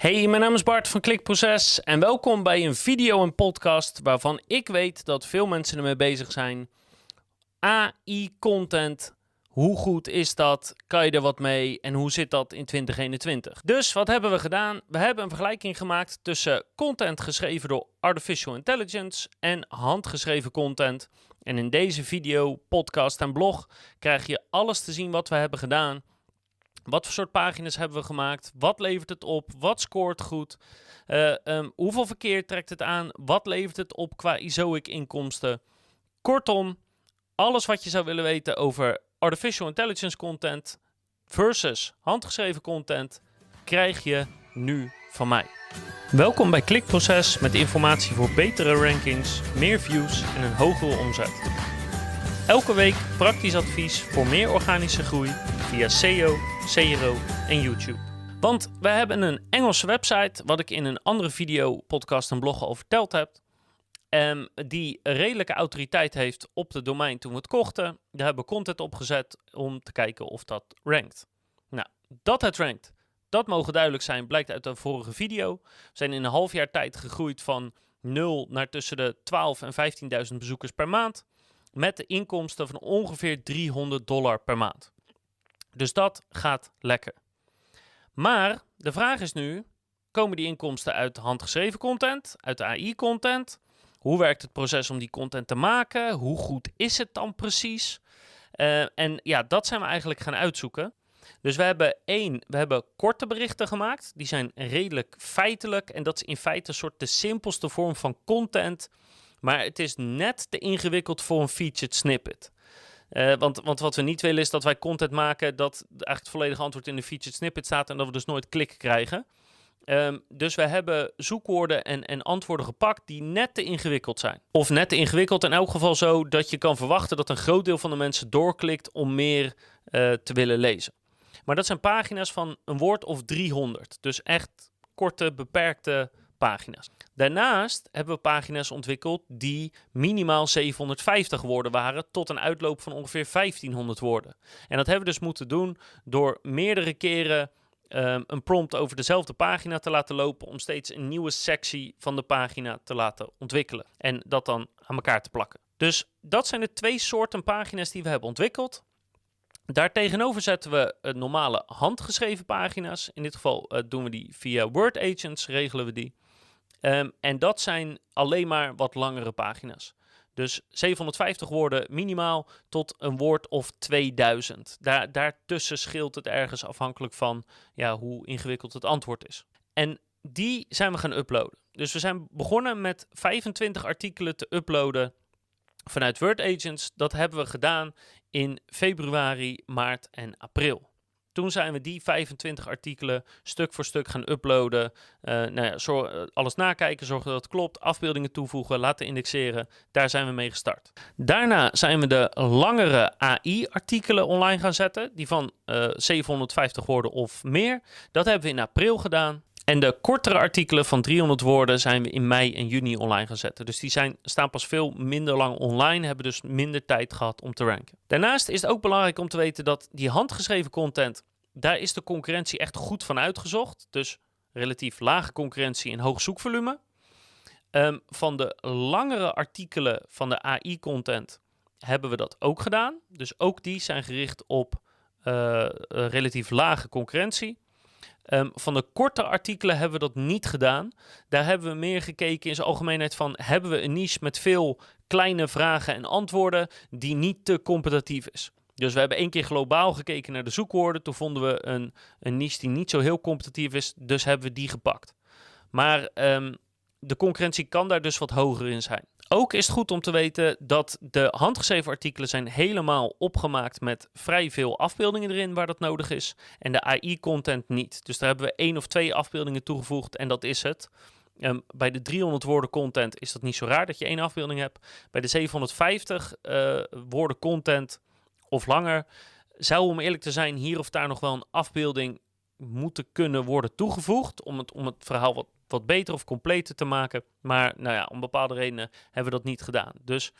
Hey, mijn naam is Bart van Klikproces en welkom bij een video en podcast waarvan ik weet dat veel mensen ermee bezig zijn. AI-content, hoe goed is dat? Kan je er wat mee? En hoe zit dat in 2021? Dus wat hebben we gedaan? We hebben een vergelijking gemaakt tussen content geschreven door Artificial Intelligence en handgeschreven content. En in deze video, podcast en blog krijg je alles te zien wat we hebben gedaan. Wat voor soort pagina's hebben we gemaakt? Wat levert het op? Wat scoort goed? Uh, hoeveel verkeer trekt het aan? Wat levert het op qua ISOIC-inkomsten? Kortom, alles wat je zou willen weten over artificial intelligence content versus handgeschreven content krijg je nu van mij. Welkom bij Klikproces met informatie voor betere rankings, meer views en een hogere omzet. Elke week praktisch advies voor meer organische groei via SEO, CRO en YouTube. Want we hebben een Engelse website, wat ik in een andere video, podcast en blog al verteld heb. Um, die redelijke autoriteit heeft op de domein toen we het kochten. Daar hebben we content opgezet om te kijken of dat rankt. Nou, dat het rankt, dat mogen duidelijk zijn, blijkt uit de vorige video. We zijn in een half jaar tijd gegroeid van 0 naar tussen de 12 en 15.000 bezoekers per maand. Met de inkomsten van ongeveer 300 dollar per maand. Dus dat gaat lekker. Maar de vraag is nu: komen die inkomsten uit handgeschreven content, uit AI-content? Hoe werkt het proces om die content te maken? Hoe goed is het dan precies? Uh, en ja, dat zijn we eigenlijk gaan uitzoeken. Dus we hebben één, we hebben korte berichten gemaakt. Die zijn redelijk feitelijk. En dat is in feite een soort de simpelste vorm van content. Maar het is net te ingewikkeld voor een featured snippet. Uh, want, want wat we niet willen is dat wij content maken dat eigenlijk het volledige antwoord in de featured snippet staat en dat we dus nooit klik krijgen. Um, dus we hebben zoekwoorden en, en antwoorden gepakt die net te ingewikkeld zijn. Of net te ingewikkeld, in elk geval zo dat je kan verwachten dat een groot deel van de mensen doorklikt om meer uh, te willen lezen. Maar dat zijn pagina's van een woord of 300. Dus echt korte, beperkte pagina's. Daarnaast hebben we pagina's ontwikkeld die minimaal 750 woorden waren tot een uitloop van ongeveer 1500 woorden. En dat hebben we dus moeten doen door meerdere keren um, een prompt over dezelfde pagina te laten lopen om steeds een nieuwe sectie van de pagina te laten ontwikkelen en dat dan aan elkaar te plakken. Dus dat zijn de twee soorten pagina's die we hebben ontwikkeld. Daartegenover zetten we uh, normale handgeschreven pagina's. In dit geval uh, doen we die via Word Agents, regelen we die. Um, en dat zijn alleen maar wat langere pagina's. Dus 750 woorden minimaal tot een woord of 2000. Daar, daartussen scheelt het ergens afhankelijk van ja, hoe ingewikkeld het antwoord is. En die zijn we gaan uploaden. Dus we zijn begonnen met 25 artikelen te uploaden vanuit Word Agents. Dat hebben we gedaan in februari, maart en april. Toen zijn we die 25 artikelen stuk voor stuk gaan uploaden. Uh, nou ja, zorg, uh, alles nakijken, zorgen dat het klopt, afbeeldingen toevoegen, laten indexeren. Daar zijn we mee gestart. Daarna zijn we de langere AI-artikelen online gaan zetten, die van uh, eh, 750 woorden of meer. Dat hebben we in april gedaan. En de kortere artikelen van 300 woorden zijn we in mei en juni online zetten. Dus die zijn, staan pas veel minder lang online, hebben dus minder tijd gehad om te ranken. Daarnaast is het ook belangrijk om te weten dat die handgeschreven content, daar is de concurrentie echt goed van uitgezocht. Dus relatief lage concurrentie en hoog zoekvolume. Um, van de langere artikelen van de AI-content hebben we dat ook gedaan. Dus ook die zijn gericht op uh, relatief lage concurrentie. Um, van de korte artikelen hebben we dat niet gedaan. Daar hebben we meer gekeken in zijn algemeenheid van... hebben we een niche met veel kleine vragen en antwoorden... die niet te competitief is. Dus we hebben één keer globaal gekeken naar de zoekwoorden. Toen vonden we een, een niche die niet zo heel competitief is. Dus hebben we die gepakt. Maar um, de concurrentie kan daar dus wat hoger in zijn. Ook is het goed om te weten dat de handgeschreven artikelen zijn helemaal opgemaakt met vrij veel afbeeldingen erin waar dat nodig is. En de AI-content niet. Dus daar hebben we één of twee afbeeldingen toegevoegd en dat is het. Um, bij de 300 woorden content is dat niet zo raar dat je één afbeelding hebt. Bij de 750 uh, eh, woorden content of langer zou om eerlijk te zijn hier of daar nog wel een afbeelding moeten kunnen worden toegevoegd om het, om het verhaal wat wat beter of completer te maken. Maar nou ja, om bepaalde redenen hebben we dat niet gedaan. Dus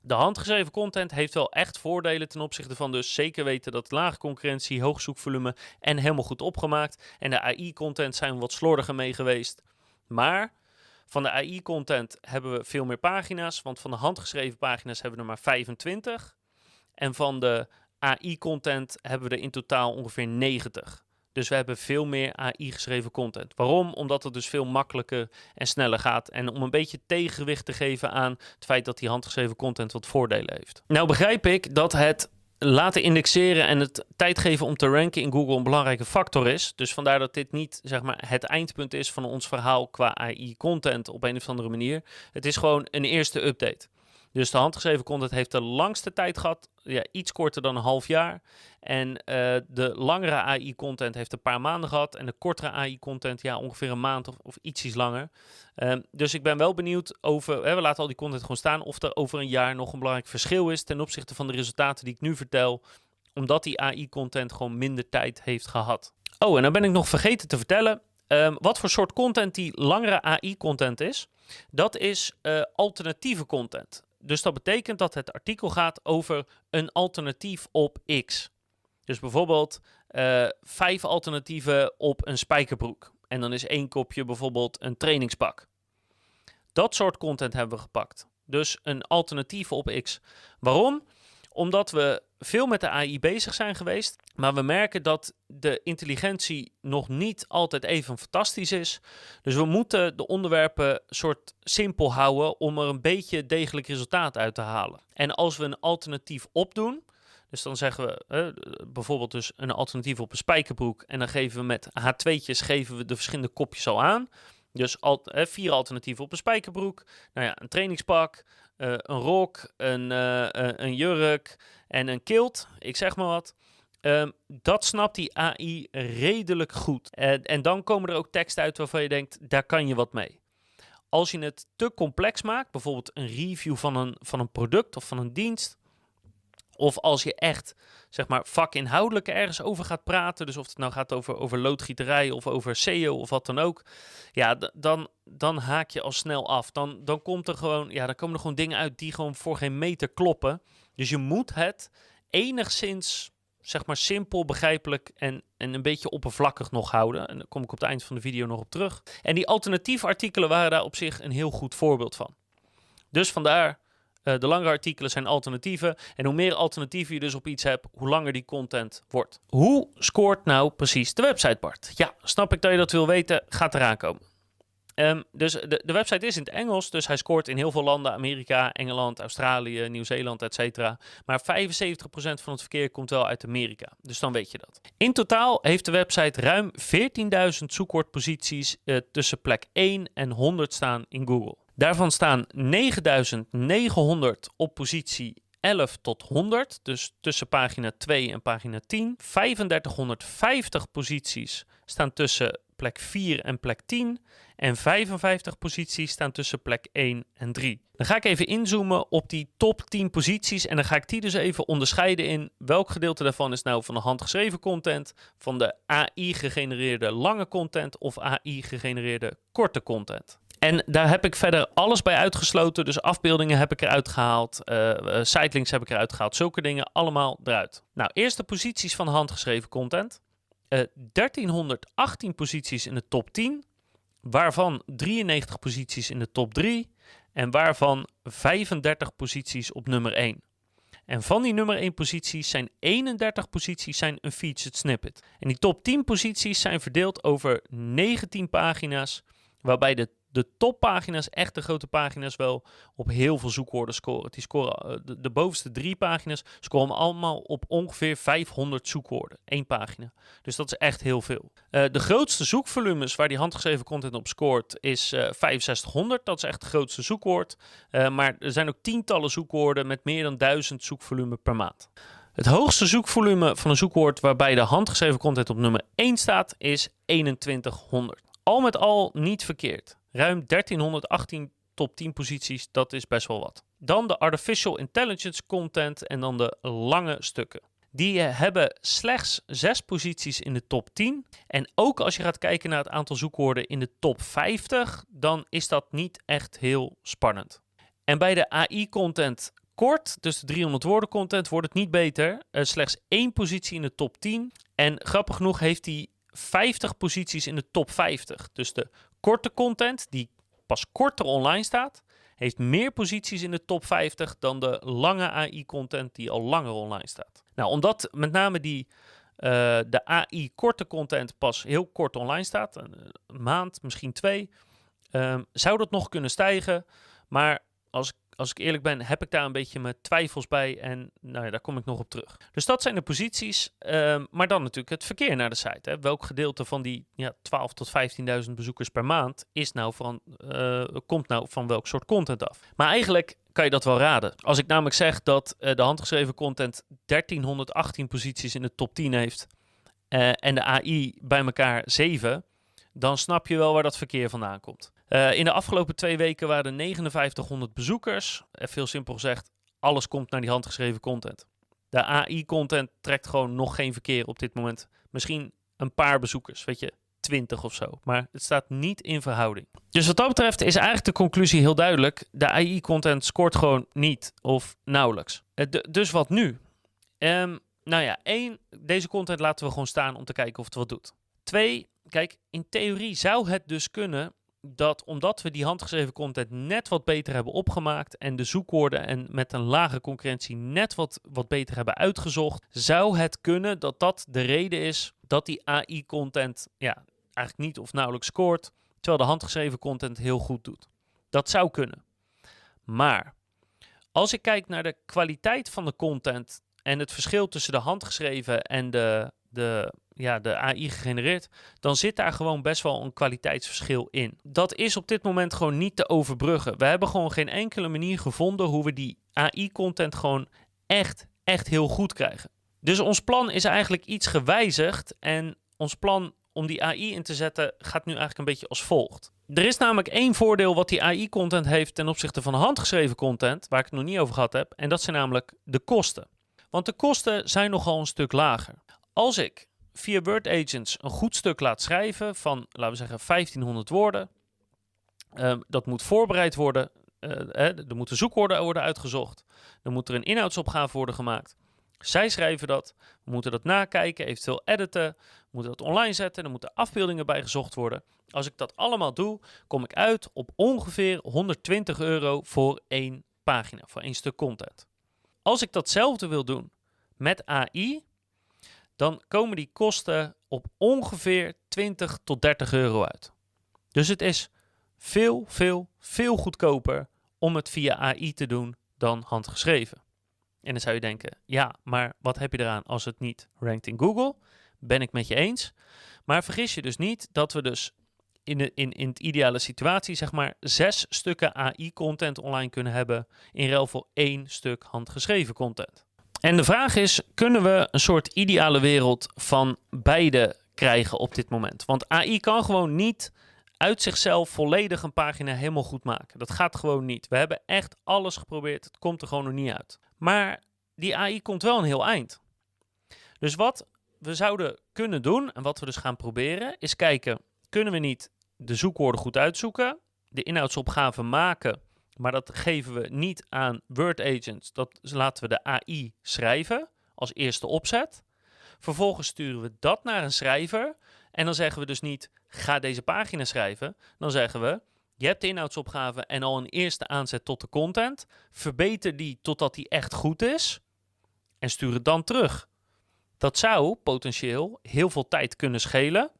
De handgeschreven content heeft wel echt voordelen ten opzichte van dus zeker weten dat lage concurrentie, hoog zoekvolume en helemaal goed opgemaakt. En de AI-content zijn we wat slordiger mee geweest. Maar van de AI-content hebben we veel meer pagina's, want van de handgeschreven pagina's hebben we er maar 25. En van de AI-content hebben we er in totaal ongeveer 90. Dus we hebben veel meer AI-geschreven content. Waarom? Omdat het dus veel makkelijker en sneller gaat. En om een beetje tegenwicht te geven aan het feit dat die handgeschreven content wat voordelen heeft. Nou begrijp ik dat het laten indexeren en het tijd geven om te ranken in Google een belangrijke factor is. Dus vandaar dat dit niet zeg maar, het eindpunt is van ons verhaal qua AI-content op een of andere manier. Het is gewoon een eerste update. Dus de handgeschreven content heeft de langste tijd gehad, ja, iets korter dan een half jaar. En uh, de langere AI-content heeft een paar maanden gehad. En de kortere AI-content, ja, ongeveer een maand of, of ietsjes langer. Um, dus ik ben wel benieuwd over, hè, we laten al die content gewoon staan, of er over een jaar nog een belangrijk verschil is ten opzichte van de resultaten die ik nu vertel. Omdat die AI-content gewoon minder tijd heeft gehad. Oh, en dan ben ik nog vergeten te vertellen. Um, wat voor soort content die langere AI-content is, dat is uh, alternatieve content. Dus dat betekent dat het artikel gaat over een alternatief op X. Dus bijvoorbeeld uh, vijf alternatieven op een spijkerbroek. En dan is één kopje bijvoorbeeld een trainingspak. Dat soort content hebben we gepakt. Dus een alternatief op X. Waarom? Omdat we veel met de AI bezig zijn geweest, maar we merken dat de intelligentie nog niet altijd even fantastisch is. Dus we moeten de onderwerpen soort simpel houden om er een beetje degelijk resultaat uit te halen. En als we een alternatief opdoen, dus dan zeggen we bijvoorbeeld dus een alternatief op een spijkerbroek en dan geven we met H2'tjes geven we de verschillende kopjes al aan. Dus vier alternatieven op een spijkerbroek. Nou ja, een trainingspak, uh, een rok, een, een jurk, en een kilt, ik zeg maar wat. Um, dat snapt die AI redelijk goed. En, en dan komen er ook teksten uit waarvan je denkt, daar kan je wat mee. Als je het te complex maakt, bijvoorbeeld een review van een, van een product of van een dienst, of als je echt, zeg maar, vakinhoudelijk ergens over gaat praten, dus of het nou gaat over, over loodgieterij of over SEO of wat dan ook, ja, dan, dan haak je al snel af. Dan, dan, komt er gewoon, ja, dan komen er gewoon dingen uit die gewoon voor geen meter kloppen. Dus je moet het enigszins, zeg maar, simpel, begrijpelijk en, en een beetje oppervlakkig nog houden. En daar kom ik op het eind van de video nog op terug. En die alternatieve artikelen waren daar op zich een heel goed voorbeeld van. Dus vandaar, uh, de langere artikelen zijn alternatieven. En hoe meer alternatieven je dus op iets hebt, hoe langer die content wordt. Hoe scoort nou precies de website, Bart? Ja, snap ik dat je dat wil weten, gaat eraan komen. Um, dus de, de, website is in het Engels, dus hij scoort in heel veel landen, Amerika, Engeland, Australië, Nieuw-Zeeland, etc. Maar 75% van het verkeer komt wel uit Amerika, dus dan weet je dat. In totaal heeft de website ruim 14.000 zoekwoordposities uh, tussen plek 1 en 100 staan in Google. Daarvan staan 9.900 op positie 11 tot 100, dus tussen pagina 2 en pagina 10. 3550 posities staan tussen plek 4 en plek 10. En 55 posities staan tussen plek 1 en 3. Dan ga ik even inzoomen op die top 10 posities. En dan ga ik die dus even onderscheiden in welk gedeelte daarvan is nou van de handgeschreven content, van de AI-gegenereerde lange content of AI-gegenereerde korte content. En daar heb ik verder alles bij uitgesloten. Dus afbeeldingen heb ik eruit gehaald. Uh, heb ik eruit gehaald. Zulke dingen allemaal eruit. Nou, eerst de posities van handgeschreven content. Uh, 1318 posities in de top 10 waarvan 93 posities in de top 3 en waarvan 35 posities op nummer 1. En van die nummer 1 posities zijn 31 posities zijn een featured snippet. En die top 10 posities zijn verdeeld over 19 pagina's, waarbij de de toppagina's, echt de grote pagina's, wel op heel veel zoekwoorden scoren. Die scoren eh, de, bovenste drie pagina's scoren allemaal op ongeveer 500 zoekwoorden. Eén pagina. Dus dat is echt heel veel. Uh, de grootste zoekvolumes waar die handgeschreven content op scoort is uh, eh, 6500. Dat is echt het grootste zoekwoord. Maar er zijn ook tientallen zoekwoorden met meer dan 1000 zoekvolume per maand. Het hoogste zoekvolume van een zoekwoord waarbij de handgeschreven content op nummer 1 staat is 2100. Al met al niet verkeerd. Ruim 1318 top 10 posities, dat is best wel wat. Dan de artificial intelligence content en dan de lange stukken. Die hebben slechts 6 posities in de top 10. En ook als je gaat kijken naar het aantal zoekwoorden in de top 50, dan is dat niet echt heel spannend. En bij de AI-content kort, dus de 300 woorden content, wordt het niet beter. Uh, slechts één positie in de top 10. En grappig genoeg heeft hij 50 posities in de top 50. Dus de korte content, die pas korter online staat, heeft meer posities in de top 50 dan de lange AI-content die al langer online staat. Nou, omdat met name die, uh, de AI-korte content pas heel kort online staat, een, maand, misschien twee, um, zou dat nog kunnen stijgen. Maar als ik als ik eerlijk ben, heb ik daar een beetje mijn twijfels bij. En nou ja, daar kom ik nog op terug. Dus dat zijn de posities. Ehm, maar dan natuurlijk het verkeer naar de site. Hè. Welk gedeelte van die ja, 12 tot 15.000 bezoekers per maand is nou van, uh, komt nou van welk soort content af? Maar eigenlijk kan je dat wel raden. Als ik namelijk zeg dat uh, de handgeschreven content 1318 posities in de top 10 heeft. Uh, en de AI bij elkaar 7. Dan snap je wel waar dat verkeer vandaan komt. Uh, in de afgelopen twee weken waren er 5900 bezoekers. En veel simpel gezegd, alles komt naar die handgeschreven content. De AI-content trekt gewoon nog geen verkeer op dit moment. Misschien een paar bezoekers, weet je, 20 of zo. Maar het staat niet in verhouding. Dus wat dat betreft is eigenlijk de conclusie heel duidelijk. De AI-content scoort gewoon niet of nauwelijks. Uh, dus wat nu? Um, nou ja, één, deze content laten we gewoon staan om te kijken of het wat doet. Twee, kijk, in theorie zou het dus kunnen dat omdat we die handgeschreven content net wat beter hebben opgemaakt en de zoekwoorden en met een lage concurrentie net wat, wat beter hebben uitgezocht, zou het kunnen dat dat de reden is dat die AI-content ja, eigenlijk niet of nauwelijks scoort, terwijl de handgeschreven content heel goed doet. Dat zou kunnen. Maar als ik kijk naar de kwaliteit van de content en het verschil tussen de handgeschreven en de, de ja, de AI gegenereerd, dan zit daar gewoon best wel een kwaliteitsverschil in. Dat is op dit moment gewoon niet te overbruggen. We hebben gewoon geen enkele manier gevonden hoe we die AI-content gewoon echt, echt heel goed krijgen. Dus ons plan is eigenlijk iets gewijzigd en ons plan om die AI in te zetten gaat nu eigenlijk een beetje als volgt. Er is namelijk één voordeel wat die AI-content heeft ten opzichte van handgeschreven content, waar ik het nog niet over gehad heb, en dat zijn namelijk de kosten. Want de kosten zijn nogal een stuk lager. Als ik via Word Agents een goed stuk laat schrijven van, laten we zeggen, 1500 woorden. Um, dat moet voorbereid worden. Uh, er moeten zoekwoorden worden uitgezocht. Er moet er een inhoudsopgave worden gemaakt. Zij schrijven dat. We moeten dat nakijken, eventueel editen. We moeten dat online zetten. Er moeten afbeeldingen bij gezocht worden. Als ik dat allemaal doe, kom ik uit op ongeveer 120 euro voor één pagina, voor één stuk content. Als ik datzelfde wil doen met AI, dan komen die kosten op ongeveer 20 tot 30 euro uit. Dus het is veel, veel, veel goedkoper om het via AI te doen dan handgeschreven. En dan zou je denken, ja, maar wat heb je eraan als het niet rankt in Google? Ben ik met je eens. Maar vergis je dus niet dat we dus in, de, in, in het ideale situatie, zeg maar, zes stukken AI-content online kunnen hebben in ruil voor één stuk handgeschreven content. En de vraag is: kunnen we een soort ideale wereld van beide krijgen op dit moment? Want AI kan gewoon niet uit zichzelf volledig een pagina helemaal goed maken. Dat gaat gewoon niet. We hebben echt alles geprobeerd. Het komt er gewoon nog niet uit. Maar die AI komt wel een heel eind. Dus wat we zouden kunnen doen en wat we dus gaan proberen is kijken: kunnen we niet de zoekwoorden goed uitzoeken, de inhoudsopgave maken maar dat geven we niet aan Word Agents. Dat laten we de AI schrijven als eerste opzet. Vervolgens sturen we dat naar een schrijver. En dan zeggen we dus niet, ga deze pagina schrijven. Dan zeggen we, je hebt de inhoudsopgave en al een eerste aanzet tot de content. Verbeter die totdat die echt goed is. En stuur het dan terug. Dat zou potentieel heel veel tijd kunnen schelen.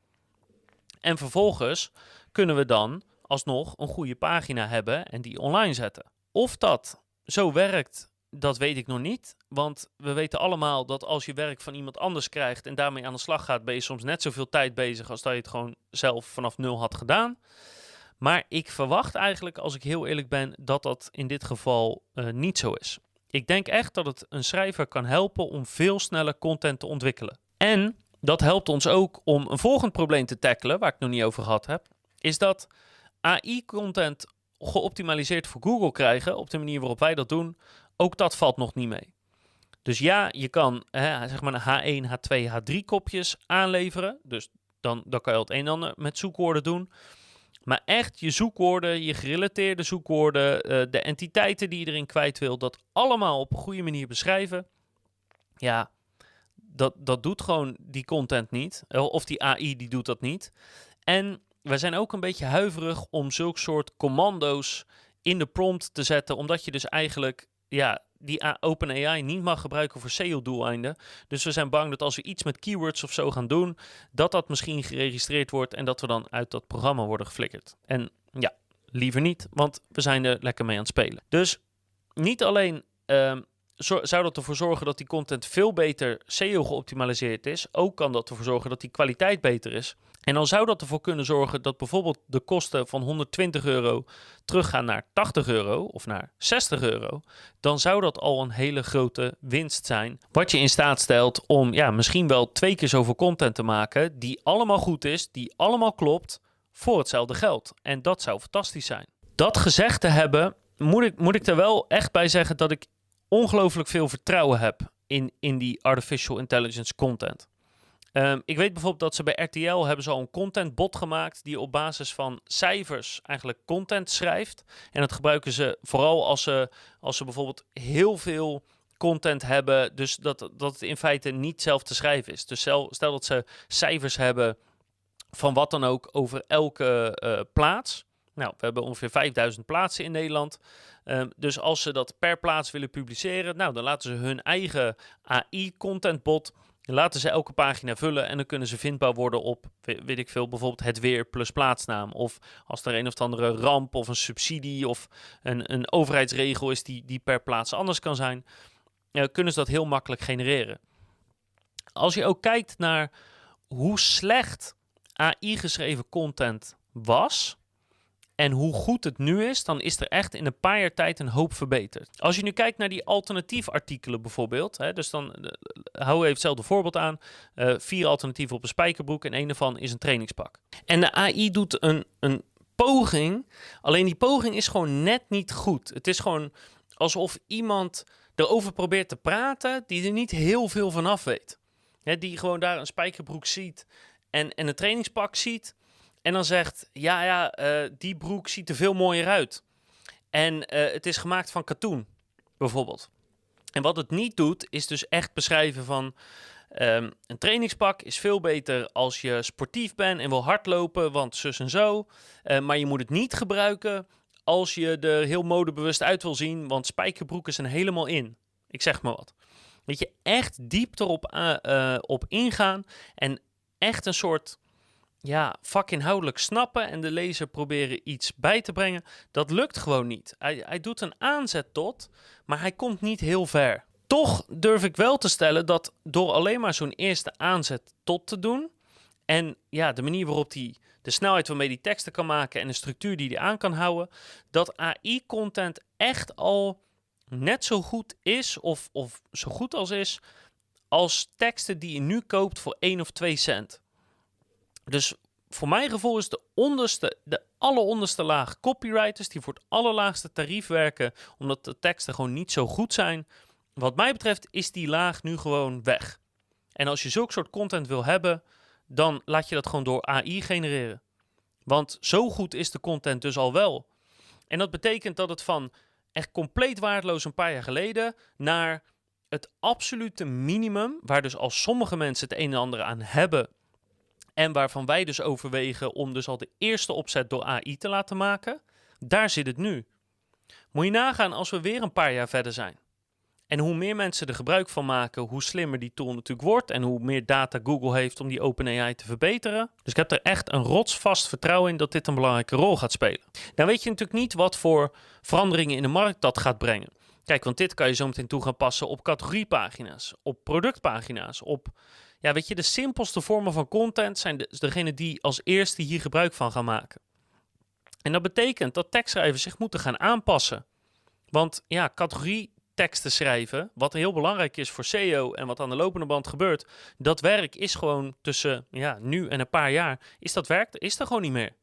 En vervolgens kunnen we dan alsnog een goede pagina hebben en die online zetten. Of dat zo werkt, dat weet ik nog niet. Want we weten allemaal dat als je werk van iemand anders krijgt en daarmee aan de slag gaat, ben je soms net zoveel tijd bezig als dat je het gewoon zelf vanaf nul had gedaan. Maar ik verwacht eigenlijk, als ik heel eerlijk ben, dat dat in dit geval uh, niet zo is. Ik denk echt dat het een schrijver kan helpen om veel sneller content te ontwikkelen. En dat helpt ons ook om een volgend probleem te tackelen, waar ik nog niet over gehad heb. Is dat AI-content geoptimaliseerd voor Google krijgen, op de manier waarop wij dat doen, ook dat valt nog niet mee. Dus ja, je kan hè, zeg maar een H1, H2, H3 kopjes aanleveren. Dus dan, dan kan je het een en ander met zoekwoorden doen. Maar echt je zoekwoorden, je gerelateerde zoekwoorden, eh, de entiteiten die je erin kwijt wil, dat allemaal op een goede manier beschrijven. Ja, dat, dat doet gewoon die content niet. Eh, of die AI die doet dat niet. En we zijn ook een beetje huiverig om zulke soort commando's in de prompt te zetten, omdat je dus eigenlijk ja, die OpenAI niet mag gebruiken voor SEO-doeleinden. Dus we zijn bang dat als we iets met keywords of zo gaan doen, dat dat misschien geregistreerd wordt en dat we dan uit dat programma worden geflikkerd. En ja, liever niet, want we zijn er lekker mee aan het spelen. Dus niet alleen ehm, zou dat ervoor zorgen dat die content veel beter SEO geoptimaliseerd is, ook kan dat ervoor zorgen dat die kwaliteit beter is. En dan zou dat ervoor kunnen zorgen dat bijvoorbeeld de kosten van 120 euro teruggaan naar 80 euro of naar 60 euro. Dan zou dat al een hele grote winst zijn. Wat je in staat stelt om ja, misschien wel twee keer zoveel content te maken, die allemaal goed is, die allemaal klopt, voor hetzelfde geld. En dat zou fantastisch zijn. Dat gezegd te hebben, moet ik, moet ik er wel echt bij zeggen dat ik ongelooflijk veel vertrouwen heb in, in die artificial intelligence content. Um, ik weet bijvoorbeeld dat ze bij RTL hebben ze al een contentbot gemaakt die op basis van cijfers eigenlijk content schrijft. En dat gebruiken ze vooral als ze, als ze bijvoorbeeld heel veel content hebben, dus dat, dat het in feite niet zelf te schrijven is. Dus stel, dat ze cijfers hebben van wat dan ook over elke uh, plaats. Nou, we hebben ongeveer 5000 plaatsen in Nederland. Um, dus als ze dat per plaats willen publiceren, nou, dan laten ze hun eigen AI-contentbot laten ze elke pagina vullen en dan kunnen ze vindbaar worden op, weet ik veel, bijvoorbeeld het weer plus plaatsnaam. Of als er een of andere ramp of een subsidie of een, een overheidsregel is die, die per plaats anders kan zijn, uh, kunnen ze dat heel makkelijk genereren. Als je ook kijkt naar hoe slecht AI-geschreven content was, en hoe goed het nu is, dan is er echt in een paar jaar tijd een hoop verbeterd. Als je nu kijkt naar die alternatief artikelen bijvoorbeeld, hè, dus dan uh, hou even hetzelfde voorbeeld aan. Uh, vier alternatieven op een spijkerbroek en een daarvan is een trainingspak. En de AI doet een, een poging, alleen die poging is gewoon net niet goed. Het is gewoon alsof iemand erover probeert te praten die er niet heel veel van af weet. Hè, die gewoon daar een spijkerbroek ziet en, en een trainingspak ziet en dan zegt, ja, ja, uh, die broek ziet er veel mooier uit. En uh, het is gemaakt van katoen, bijvoorbeeld. En wat het niet doet, is dus echt beschrijven van... Um, een trainingspak is veel beter als je sportief bent en wil hardlopen, want zus en zo. Uh, maar je moet het niet gebruiken als je er heel modebewust uit wil zien, want spijkerbroeken zijn helemaal in. Ik zeg maar wat. Weet je, echt diep erop op ingaan en echt een soort ja, vakinhoudelijk snappen en de lezer proberen iets bij te brengen, dat lukt gewoon niet. Hij, hij doet een aanzet tot, maar hij komt niet heel ver. Toch durf ik wel te stellen dat door alleen maar zo'n eerste aanzet tot te doen en ja, de manier waarop hij de snelheid waarmee hij teksten kan maken en de structuur die hij aan kan houden, dat AI-content echt al net zo goed is of, of zo goed als is als teksten die je nu koopt voor 1 of 2 cent. Dus voor mijn gevoel is de onderste, de alleronderste laag copywriters die voor het allerlaagste tarief werken, omdat de teksten gewoon niet zo goed zijn. Wat mij betreft is die laag nu gewoon weg. En als je zulke soort content wil hebben, dan laat je dat gewoon door AI genereren. Want zo goed is de content dus al wel. En dat betekent dat het van echt compleet waardeloos een paar jaar geleden naar het absolute minimum, waar dus al sommige mensen het een en ander aan hebben en waarvan wij dus overwegen om dus al de eerste opzet door AI te laten maken. Daar zit het nu. Moet je nagaan als we weer een paar jaar verder zijn. En hoe meer mensen er gebruik van maken, hoe slimmer die tool natuurlijk wordt. En hoe meer data Google heeft om die OpenAI te verbeteren. Dus ik heb er echt een rotsvast vertrouwen in dat dit een belangrijke rol gaat spelen. Dan weet je natuurlijk niet wat voor veranderingen in de markt dat gaat brengen. Kijk, want dit kan je zo meteen toe gaan passen op categoriepagina's, op productpagina's, op ja, weet je, de simpelste vormen van content zijn de, degene die als eerste hier gebruik van gaan maken. En dat betekent dat tekstschrijvers zich moeten gaan aanpassen. Want ja, categorie teksten schrijven, wat heel belangrijk is voor SEO en wat aan de lopende band gebeurt, dat werk is gewoon tussen ja, nu en een paar jaar, is dat werk is er gewoon niet meer.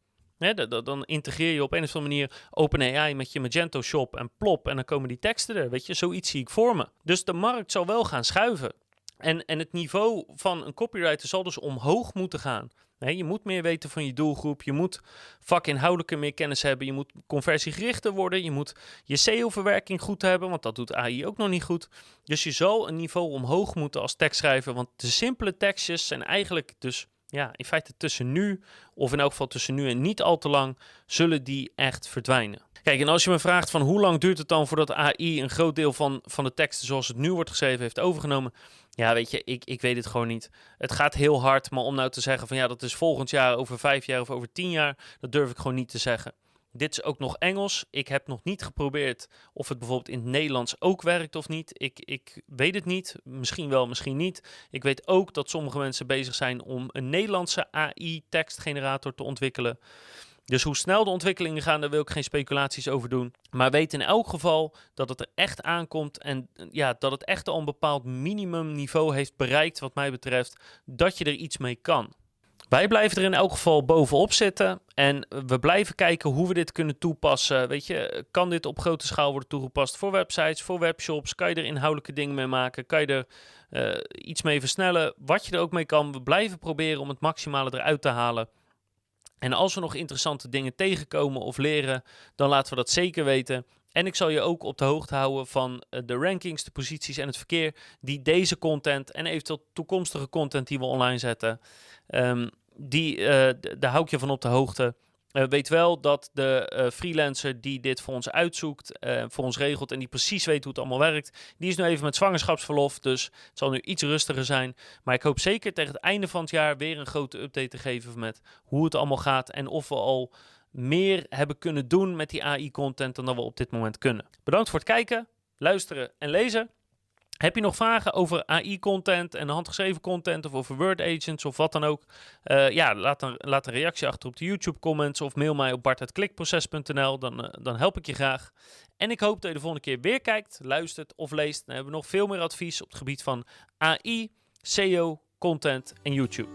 dan integreer je op een of andere manier OpenAI met je Magento shop en plop en dan komen die teksten er. Weet je, zoiets zie ik voor me. Dus de markt zal wel gaan schuiven. En, en het niveau van een copywriter zal dus omhoog moeten gaan. je moet meer weten van je doelgroep. Je moet vakinhoudelijke meer kennis hebben. Je moet conversiegerichter worden. Je moet je SEO-verwerking goed hebben, want dat doet AI ook nog niet goed. Dus je zal een niveau omhoog moeten als tekstschrijver. Want de simpele tekstjes zijn eigenlijk dus ja, in feite tussen nu, of in elk geval tussen nu en niet al te lang, zullen die echt verdwijnen. Kijk, en als je me vraagt van hoe lang duurt het dan voordat AI een groot deel van, van de teksten zoals het nu wordt geschreven heeft overgenomen? Ja, weet je, ik, ik weet het gewoon niet. Het gaat heel hard, maar om nou te zeggen van ja, dat is volgend jaar, over vijf jaar of over tien jaar, dat durf ik gewoon niet te zeggen. Dit is ook nog Engels. Ik heb nog niet geprobeerd of het bijvoorbeeld in het Nederlands ook werkt of niet. Ik, ik weet het niet. Misschien wel, misschien niet. Ik weet ook dat sommige mensen bezig zijn om een Nederlandse AI-tekstgenerator te ontwikkelen. Dus hoe snel de ontwikkelingen gaan, daar wil ik geen speculaties over doen. Maar weet in elk geval dat het er echt aankomt en ja, dat het echt al een bepaald minimumniveau heeft bereikt, wat mij betreft, dat je er iets mee kan. Wij blijven er in elk geval bovenop zitten en we blijven kijken hoe we dit kunnen toepassen. Weet je, kan dit op grote schaal worden toegepast voor websites, voor webshops? Kan je er inhoudelijke dingen mee maken? Kan je er uh, iets mee versnellen? Wat je er ook mee kan, we blijven proberen om het maximale eruit te halen. En als we nog interessante dingen tegenkomen of leren, dan laten we dat zeker weten. En ik zal je ook op de hoogte houden van eh, de rankings, de posities en het verkeer die deze content en eventueel toekomstige content die we online zetten, um, die, uh, daar hou ik je van op de hoogte. Uh, weet wel dat de uh, freelancer die dit voor ons uitzoekt, voor ons regelt en die precies weet hoe het allemaal werkt, die is nu even met zwangerschapsverlof, dus het zal nu iets rustiger zijn. Maar ik hoop zeker tegen het einde van het jaar weer een grote update te geven met hoe het allemaal gaat en of we al meer hebben kunnen doen met die AI-content dan dat we op dit moment kunnen. Bedankt voor het kijken, luisteren en lezen. Heb je nog vragen over AI-content en handgeschreven content of over Word Agents of wat dan ook? Uh, ja, laat een, laat een reactie achter op de YouTube-comments of mail mij op bart.klikproces.nl. Dan, uh, dan help ik je graag. En ik hoop dat je de volgende keer weer kijkt, luistert of leest. Dan hebben we nog veel meer advies op het gebied van AI, SEO, content en YouTube.